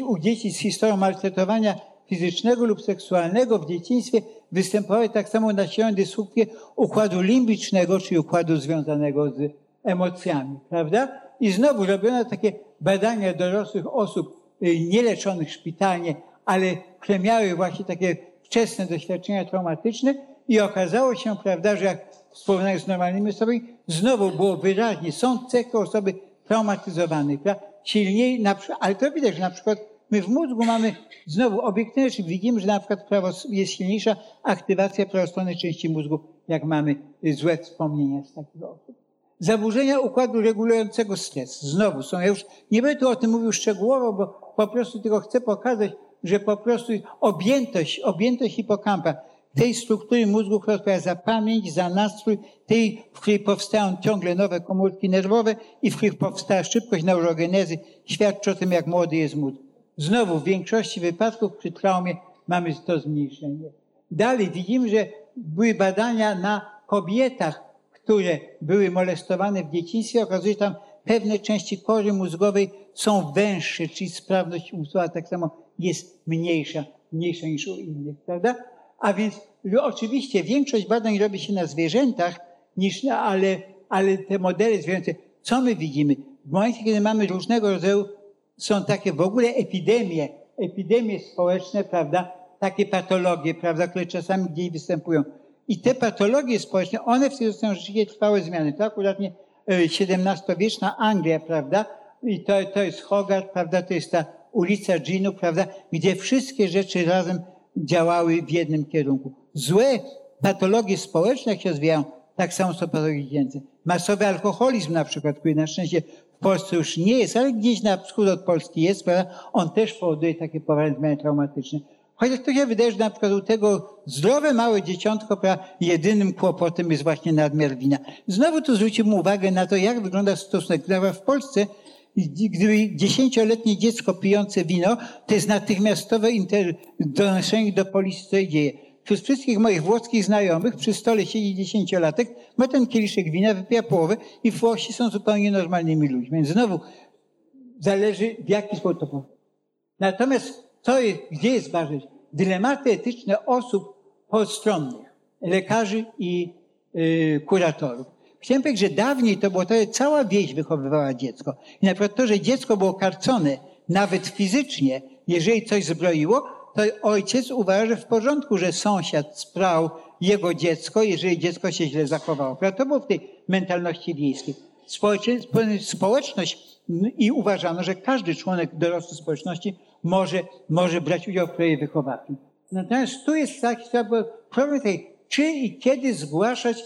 u dzieci z historią maltretowania fizycznego lub seksualnego w dzieciństwie występowały tak samo nasilone dysfunkcje układu limbicznego, czyli układu związanego z emocjami, prawda? I znowu robiono takie badania dorosłych osób y, nieleczonych szpitalnie, ale które miały właśnie takie wczesne doświadczenia traumatyczne i okazało się, prawda, że jak w porównaniu z normalnymi osobami, znowu było wyraźnie, są cechy osoby traumatyzowanej, prawda? silniej, na ale to widać, że na przykład my w mózgu mamy znowu obiektywnie, widzimy, że na przykład prawo, jest silniejsza aktywacja prawostronnej części mózgu, jak mamy złe wspomnienia z takiego osób. Zaburzenia układu regulującego stres. Znowu są, ja już nie będę tu o tym mówił szczegółowo, bo po prostu tylko chcę pokazać, że po prostu objętość, objętość hipokampa, tej struktury mózgu, która odpowiada za pamięć, za nastrój, tej, w której powstają ciągle nowe komórki nerwowe i w których powstała szybkość neurogenezy, świadczy o tym, jak młody jest mózg. Znowu w większości wypadków przy traumie mamy to zmniejszenie. Dalej widzimy, że były badania na kobietach, które były molestowane w dzieciństwie. Okazuje się, tam pewne części kory mózgowej są węższe, czyli sprawność umysłowa tak samo jest mniejsza, mniejsza niż u innych, prawda? A więc oczywiście większość badań robi się na zwierzętach, niż ale, ale te modele zwierzęce, co my widzimy? W momencie, kiedy mamy różnego rodzaju, są takie w ogóle epidemie, epidemie społeczne, prawda? Takie patologie, prawda, które czasami gdzieś występują. I te patologie społeczne, one wtedy są rzeczywiście trwałe zmiany. To akurat nie XVII-wieczna Anglia, prawda? I to, to jest Hogarth, prawda? To jest ta ulica Ginu, prawda, gdzie wszystkie rzeczy razem działały w jednym kierunku. Złe patologie społeczne, jak się rozwijają, tak samo są patologie dziecięce. Masowy alkoholizm na przykład, który na szczęście w Polsce już nie jest, ale gdzieś na wschód od Polski jest, prawda? on też powoduje takie poważne zmiany traumatyczne. Chociaż to się wydaje, że na przykład u tego zdrowe małe dzieciątko, prawda, jedynym kłopotem jest właśnie nadmiar wina. Znowu tu zwrócimy uwagę na to, jak wygląda stosunek. W Polsce gdyby dziesięcioletnie dziecko pijące wino, to jest natychmiastowe donoszenie do policji, co się dzieje. Wśród wszystkich moich włoskich znajomych przy stole siedzi dziesięciolatek, ma ten kieliszek wina, wypija połowę i Włosi są zupełnie normalnymi ludźmi. Więc znowu zależy w jaki sposób to Natomiast co jest, gdzie jest ważne? Dylematy etyczne osób postronnych, lekarzy i yy, kuratorów. Chciałem powiedzieć, że dawniej to było to, że cała wieś wychowywała dziecko. I na przykład to, że dziecko było karcone, nawet fizycznie, jeżeli coś zbroiło, to ojciec uważa, że w porządku, że sąsiad sprał jego dziecko, jeżeli dziecko się źle zachowało. To było w tej mentalności wiejskiej. Społeczność i uważano, że każdy członek dorosłej społeczności może, może brać udział w projekcie wychowawczym. Natomiast tu jest taki problem tej, czy i kiedy zgłaszać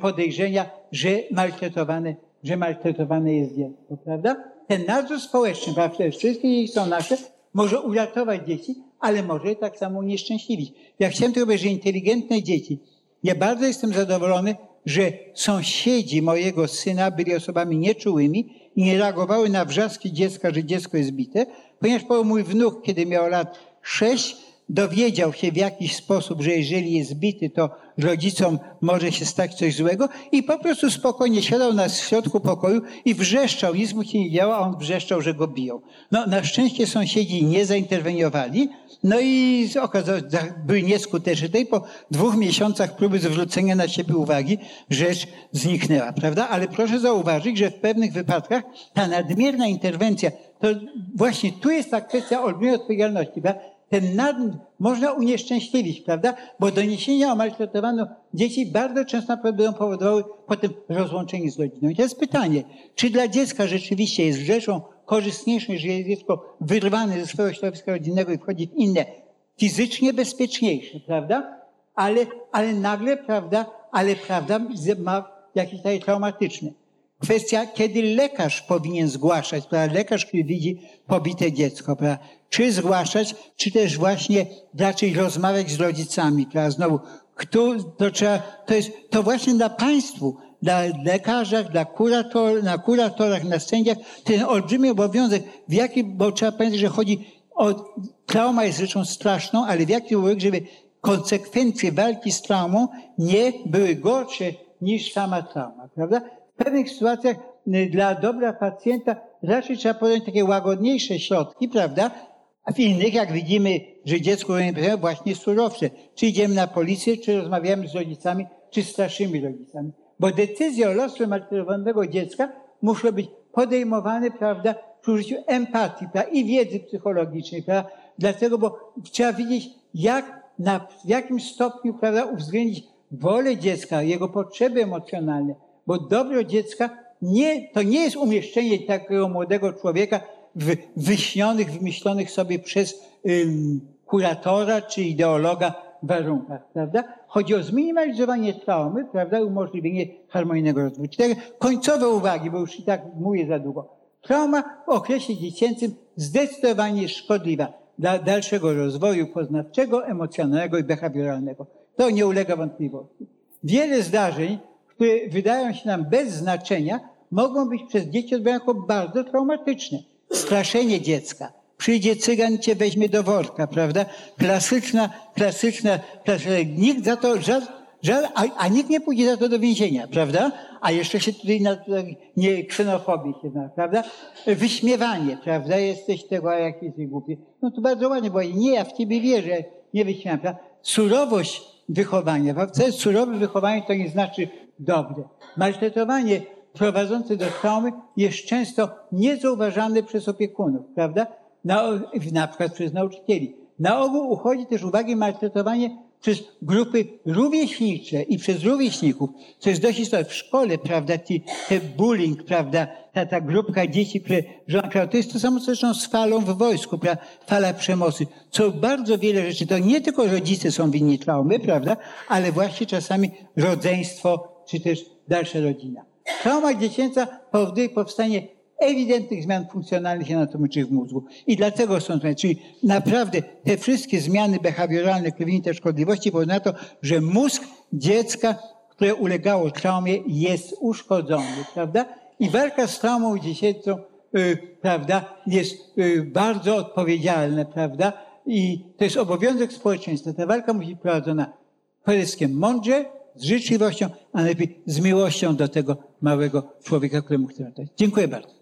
podejrzenia, że maltretowane, że maltretowane jest dziecko, prawda? Ten nadzór społeczny, prawda, wszystkie dzieci są nasze, może uratować dzieci, ale może tak samo unieszczęśliwić. Ja chciałem tylko powiedzieć, że inteligentne dzieci. Ja bardzo jestem zadowolony, że sąsiedzi mojego syna byli osobami nieczułymi i nie reagowały na wrzaski dziecka, że dziecko jest bite, ponieważ mój wnuk, kiedy miał lat sześć, dowiedział się w jakiś sposób, że jeżeli jest bity, to rodzicom może się stać coś złego i po prostu spokojnie siadał na środku pokoju i wrzeszczał, nic mu się nie działo, a on wrzeszczał, że go biją. No, na szczęście sąsiedzi nie zainterweniowali, no i okazało byli nieskuteczni. I po dwóch miesiącach próby zwrócenia na siebie uwagi rzecz zniknęła, prawda? Ale proszę zauważyć, że w pewnych wypadkach ta nadmierna interwencja, to właśnie tu jest ta kwestia olbrzymiej odpowiedzialności, prawda? Ten nad, można unieszczęśliwić, prawda? Bo doniesienia o maltretowaniu dzieci bardzo często będą powodowały potem rozłączenie z rodziną. I to jest pytanie, czy dla dziecka rzeczywiście jest rzeczą korzystniejszą, że jest dziecko wyrwane ze swojego środowiska rodzinnego i wchodzi w inne, fizycznie bezpieczniejsze, prawda? Ale, ale nagle, prawda, ale prawda ma jakieś takie traumatyczne. Kwestia, kiedy lekarz powinien zgłaszać, prawda? lekarz, który widzi pobite dziecko, prawda? czy zgłaszać, czy też właśnie raczej rozmawiać z rodzicami. Prawda? Znowu, kto, to, trzeba, to jest to właśnie dla państwu, dla lekarzach, dla kurator, na kuratorach, na sędziach, ten olbrzymi obowiązek, w jaki, bo trzeba pamiętać, że chodzi o, trauma jest rzeczą straszną, ale w jaki sposób, żeby konsekwencje walki z traumą nie były gorsze niż sama trauma, prawda? W pewnych sytuacjach y, dla dobra pacjenta raczej trzeba podjąć takie łagodniejsze środki, prawda? A w innych, jak widzimy, że dziecko nie właśnie surowsze. Czy idziemy na policję, czy rozmawiamy z rodzicami, czy straszymy rodzicami. Bo decyzje o losie maltretowanego dziecka muszą być podejmowane, prawda, przy użyciu empatii prawda, i wiedzy psychologicznej, prawda. Dlatego, bo trzeba wiedzieć, jak, na, w jakim stopniu, prawda, uwzględnić wolę dziecka, jego potrzeby emocjonalne. Bo dobro dziecka nie, to nie jest umieszczenie takiego młodego człowieka w wyśnionych, wymyślonych sobie przez ym, kuratora czy ideologa warunkach, prawda? Chodzi o zminimalizowanie traumy, prawda, umożliwienie harmonijnego rozwoju. Cztery końcowe uwagi, bo już i tak mówię za długo. Trauma w okresie dziecięcym zdecydowanie szkodliwa dla dalszego rozwoju poznawczego, emocjonalnego i behawioralnego. To nie ulega wątpliwości. Wiele zdarzeń, które wydają się nam bez znaczenia, mogą być przez dzieci odbierane jako bardzo traumatyczne straszenie dziecka. Przyjdzie cygan, cię weźmie do worka, prawda? Klasyczna, klasyczna, klasyczna. Nikt za to, żal, żal, a, a, nikt nie pójdzie za to do więzienia, prawda? A jeszcze się tutaj na nie ksenofobii się ma, prawda? Wyśmiewanie, prawda? Jesteś tego, a jak jesteś głupi. No to bardzo ładnie, bo nie, ja w ciebie wierzę, nie wyśmiewam, prawda? Surowość wychowania. Jest surowe wychowanie, to nie znaczy dobre. Maltretowanie prowadzący do traumy jest często niezauważany przez opiekunów, prawda? Na, na przykład przez nauczycieli. Na ogół uchodzi też uwagi maltretowanie przez grupy rówieśnicze i przez rówieśników, co jest dość istotne. W szkole, prawda, ci, te bullying, prawda, ta, ta grupka dzieci, które prawda, to jest to samo zresztą z falą w wojsku, prawda, fala przemocy. Co bardzo wiele rzeczy, to nie tylko rodzice są winni traumy, prawda, ale właśnie czasami rodzeństwo, czy też dalsza rodzina. Trauma dziecięca powoduje powstanie ewidentnych zmian funkcjonalnych i anatomicznych w mózgu. I dlatego są to, czyli naprawdę te wszystkie zmiany behawioralne, kliniczne szkodliwości powodują na to, że mózg dziecka, które ulegało traumie, jest uszkodzony, prawda? I walka z traumą dziecięcą, y, prawda, jest y, bardzo odpowiedzialna, prawda? I to jest obowiązek społeczeństwa. Ta walka musi być prowadzona przede wszystkim mądrze, z życzliwością, a najlepiej z miłością do tego małego człowieka, któremu chcemy dać. Dziękuję bardzo.